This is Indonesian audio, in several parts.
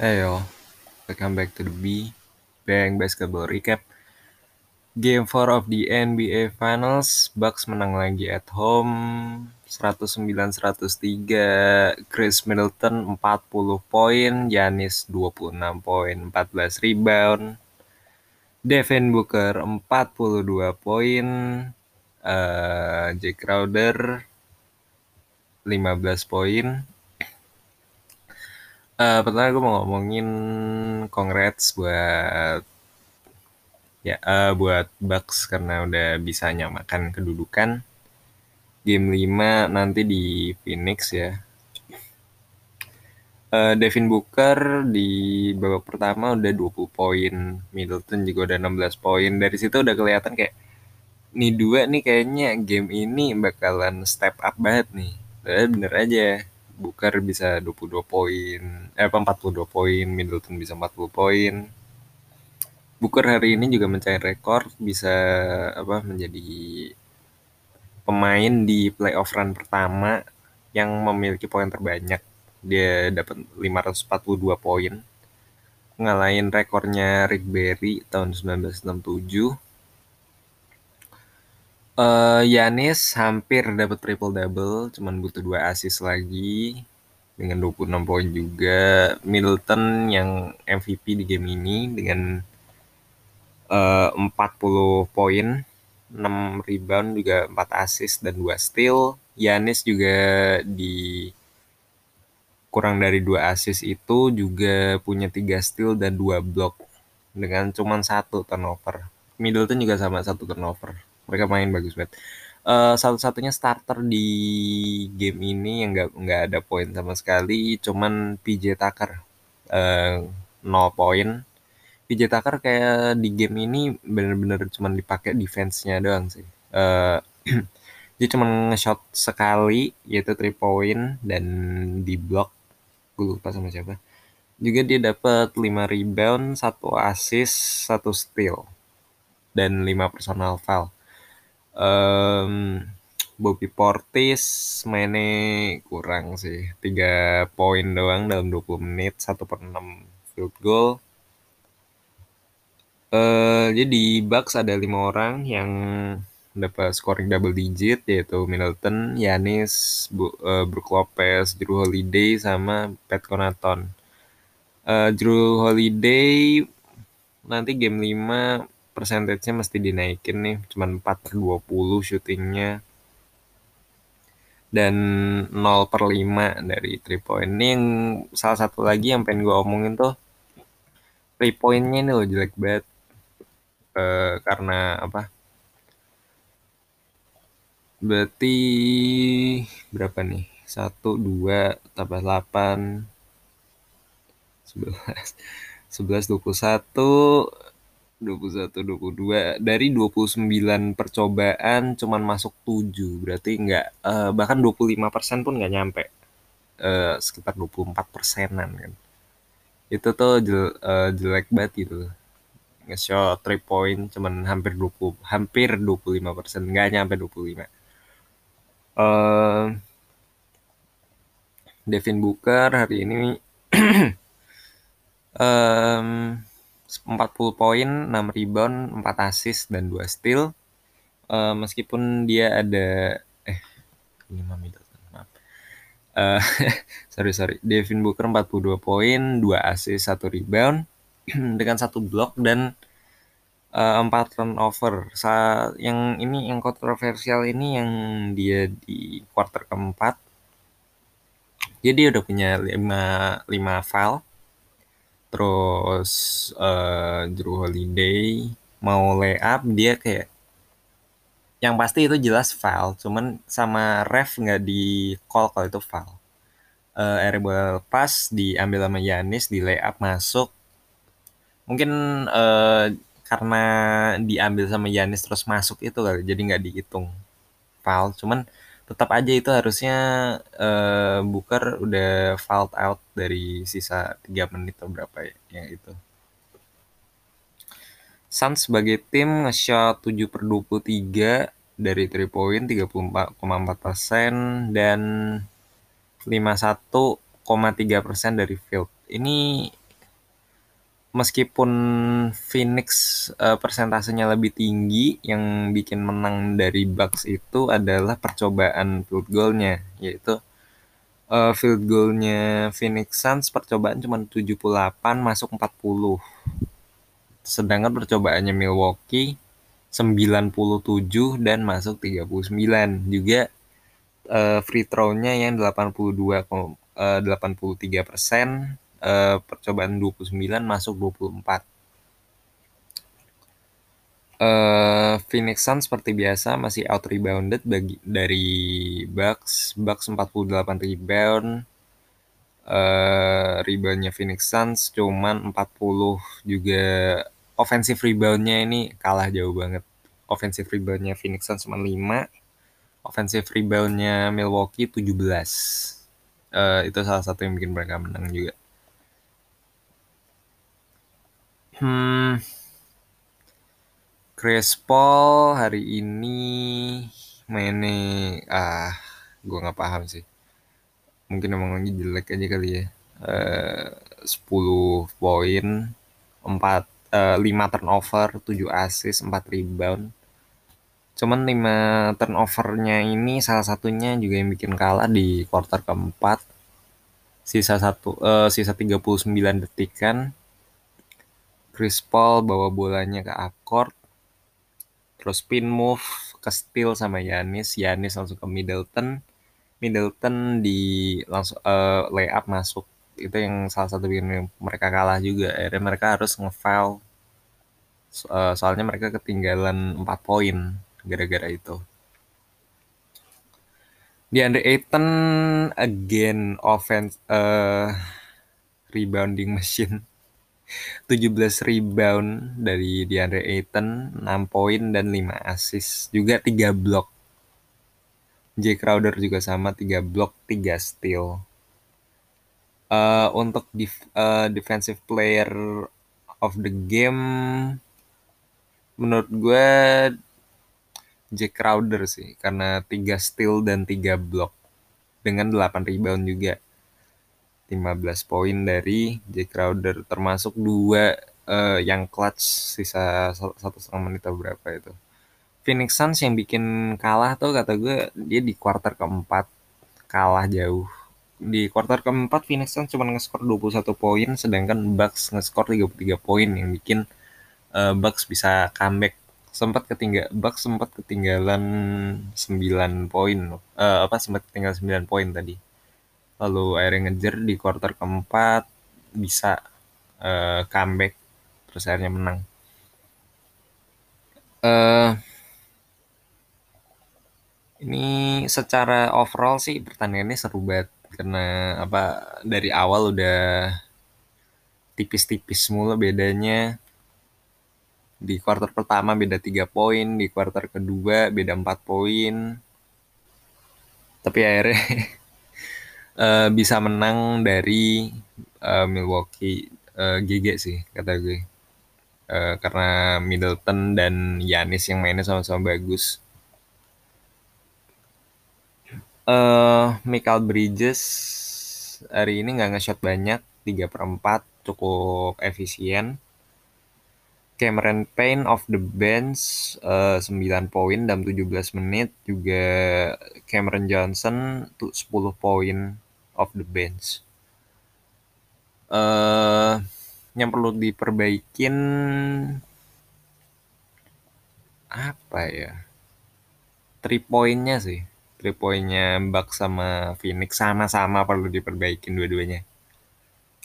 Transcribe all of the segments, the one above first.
Ayo, welcome back to the B Bang Basketball Recap. Game 4 of the NBA Finals, Bucks menang lagi at home 109-103. Chris Middleton 40 poin, Yanis 26 poin, 14 rebound. Devin Booker 42 poin, uh, Jake Crowder 15 poin, Uh, pertama gue mau ngomongin congrats buat ya uh, buat Bucks karena udah bisa nyamakan kedudukan game 5 nanti di Phoenix ya. Uh, Devin Booker di babak pertama udah 20 poin, Middleton juga udah 16 poin. Dari situ udah kelihatan kayak nih dua nih kayaknya game ini bakalan step up banget nih. bener aja Booker bisa 22 poin, eh apa 42 poin, Middleton bisa 40 poin. Booker hari ini juga mencari rekor bisa apa menjadi pemain di playoff run pertama yang memiliki poin terbanyak. Dia dapat 542 poin. Ngalahin rekornya Rick Barry tahun 1967 Uh, Yanis hampir dapat triple double, cuman butuh dua assist lagi dengan 26 poin juga. Middleton yang MVP di game ini dengan uh, 40 poin, 6 rebound juga 4 assist dan 2 steal. Yanis juga di kurang dari 2 assist itu juga punya 3 steal dan 2 block dengan cuman satu turnover. Middleton juga sama satu turnover mereka main bagus banget. Uh, satu-satunya starter di game ini yang nggak nggak ada poin sama sekali cuman PJ Tucker. Uh, nol poin. PJ Tucker kayak di game ini bener-bener cuman dipakai defense-nya doang sih. Uh, dia cuma nge-shot sekali yaitu 3 point dan di block gue lupa sama siapa. Juga dia dapat 5 rebound, 1 assist, 1 steal dan 5 personal foul um, Bobby Portis mainnya kurang sih. 3 poin doang dalam 20 menit, 1 per 6 field goal. Uh, jadi Bucks ada lima orang yang dapat scoring double digit yaitu Middleton, Yanis, Bu, uh, Brook Lopez, Drew Holiday sama Pat Connaughton. Uh, Drew Holiday nanti game 5 percentage-nya mesti dinaikin nih cuman 4 per 20 syutingnya dan 0 per 5 dari 3 point. Ini yang salah satu lagi yang pengen gue omongin tuh 3 pointnya ini loh jelek banget. E, karena apa? Berarti berapa nih? 1, 2, tambah 8 11 11, 21 21 22 dari 29 percobaan cuman masuk 7 berarti enggak uh, bahkan 25% pun nggak nyampe. Uh, sekitar 24 persenan kan. Itu tuh jel, uh, jelek banget gitu. Nge-shot 3 point cuman hampir 20 hampir 25 persen. Nggak nyampe 25 uh, Devin Booker hari ini um, 40 poin, 6 rebound, 4 assist dan 2 steal. Uh, meskipun dia ada eh 5 Middleton, maaf. Uh, sorry sorry. Devin Booker 42 poin, 2 assist, 1 rebound dengan satu block dan uh, 4 turnover. Sa yang ini yang kontroversial ini yang dia di quarter keempat. Jadi udah punya 5 5 foul terus uh, Drew Holiday mau layup dia kayak yang pasti itu jelas foul cuman sama ref nggak di call kalau itu foul. Uh, airball pass diambil sama Yanis di layup masuk. Mungkin uh, karena diambil sama Yanis terus masuk itu kali jadi nggak dihitung foul cuman tetap aja itu harusnya uh, Booker udah fouled out dari sisa 3 menit atau berapa ya yang itu. Suns sebagai tim nge-shot 7 per 23 dari 3 point 34,4 persen dan 51,3 persen dari field. Ini meskipun Phoenix uh, persentasenya lebih tinggi, yang bikin menang dari Bucks itu adalah percobaan field goalnya, yaitu uh, field goalnya Phoenix Suns percobaan cuma 78 masuk 40. Sedangkan percobaannya Milwaukee 97 dan masuk 39. Juga uh, free throw-nya yang 82 uh, 83 persen uh, percobaan 29 masuk 24. Uh, Phoenix Suns seperti biasa masih out rebounded bagi dari Bucks. Bucks 48 rebound. Uh, reboundnya Phoenix Suns cuman 40 juga offensive reboundnya ini kalah jauh banget. Offensive reboundnya Phoenix Suns cuma 5. Offensive reboundnya Milwaukee 17. Uh, itu salah satu yang bikin mereka menang juga. Hmm, Chris Paul hari ini mainnya ah gue nggak paham sih. Mungkin emang lagi jelek aja kali ya. Uh, 10 poin 4 uh, 5 turnover 7 assist 4 rebound. Cuman 5 turnovernya ini salah satunya juga yang bikin kalah di quarter keempat. Sisa satu uh, sisa 39 detik kan Chris Paul bawa bolanya ke Accord terus pin move ke steal sama Yanis Yanis langsung ke Middleton. Middleton di langsung uh, layup masuk. Itu yang salah satu bikin mereka kalah juga. Akhirnya mereka harus ngefoul. So, uh, soalnya mereka ketinggalan 4 poin gara-gara itu. Di under Ayton again offense uh, rebounding machine 17 rebound dari DeAndre Ayton, 6 poin dan 5 assist, juga 3 blok. J Crowder juga sama 3 blok, 3 steal. Uh, untuk def, uh, defensive player of the game menurut gue J Crowder sih karena 3 steal dan 3 blok dengan 8 rebound juga. 15 poin dari J Crowder termasuk dua uh, yang clutch sisa satu setengah menit atau berapa itu. Phoenix Suns yang bikin kalah tuh kata gue dia di quarter keempat kalah jauh. Di quarter keempat Phoenix Suns cuma nge-score 21 poin sedangkan Bucks nge-score 33 poin yang bikin uh, Bucks bisa comeback sempat ketinggal Bucks sempat ketinggalan 9 poin uh, apa sempat ketinggalan 9 poin tadi lalu akhirnya ngejar di quarter keempat bisa uh, comeback terus akhirnya menang. Uh, ini secara overall sih pertandingannya seru banget karena apa dari awal udah tipis-tipis mulu bedanya. Di quarter pertama beda 3 poin di quarter kedua beda 4 poin. Tapi akhirnya uh, bisa menang dari uh, Milwaukee uh, GG sih kata gue. Uh, karena Middleton dan Yanis yang mainnya sama-sama bagus. Uh, Michael Bridges hari ini nggak nge-shot banyak 3 per 4 cukup efisien Cameron Payne of the bench uh, 9 poin dalam 17 menit juga Cameron Johnson 10 poin of the bench. Uh, yang perlu diperbaikin apa ya? Three poinnya sih. Three poinnya Bucks sama Phoenix sama-sama perlu diperbaikin dua-duanya.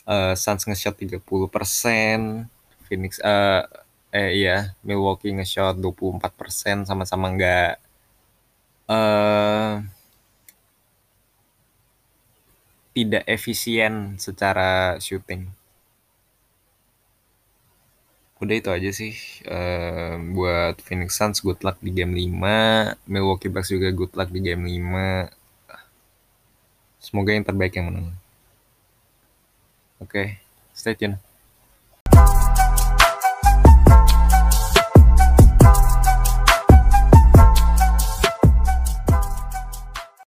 Uh, Suns nge-shot 30%, Phoenix uh, eh iya, Milwaukee nge-shot 24% sama-sama nggak uh, tidak efisien secara shooting. Udah itu aja sih uh, buat Phoenix Suns good luck di game 5, Milwaukee Bucks juga good luck di game 5. Semoga yang terbaik yang menang. Oke, okay, stay tune.